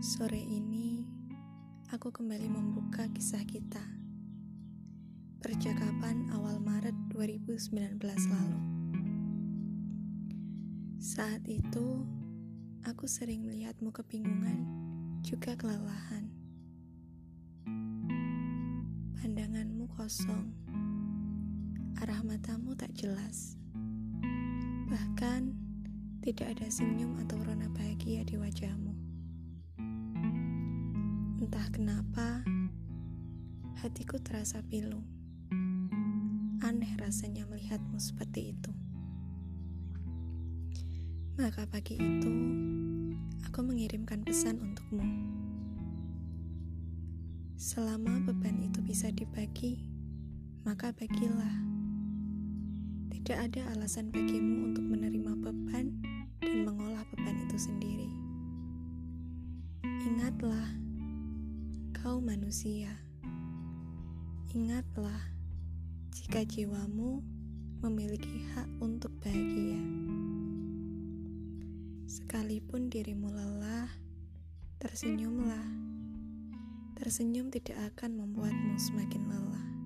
Sore ini, aku kembali membuka kisah kita. Percakapan awal Maret 2019 lalu. Saat itu, aku sering melihatmu kebingungan, juga kelelahan. Pandanganmu kosong, arah matamu tak jelas. Bahkan, tidak ada senyum atau rona bahagia di wajahmu. Entah kenapa, hatiku terasa pilu. Aneh rasanya melihatmu seperti itu. Maka pagi itu, aku mengirimkan pesan untukmu. Selama beban itu bisa dibagi, maka bagilah. Tidak ada alasan bagimu untuk menerima beban dan mengolah beban itu sendiri. Ingatlah, kau manusia. Ingatlah, jika jiwamu memiliki hak untuk bahagia. Sekalipun dirimu lelah, tersenyumlah. Tersenyum tidak akan membuatmu semakin lelah.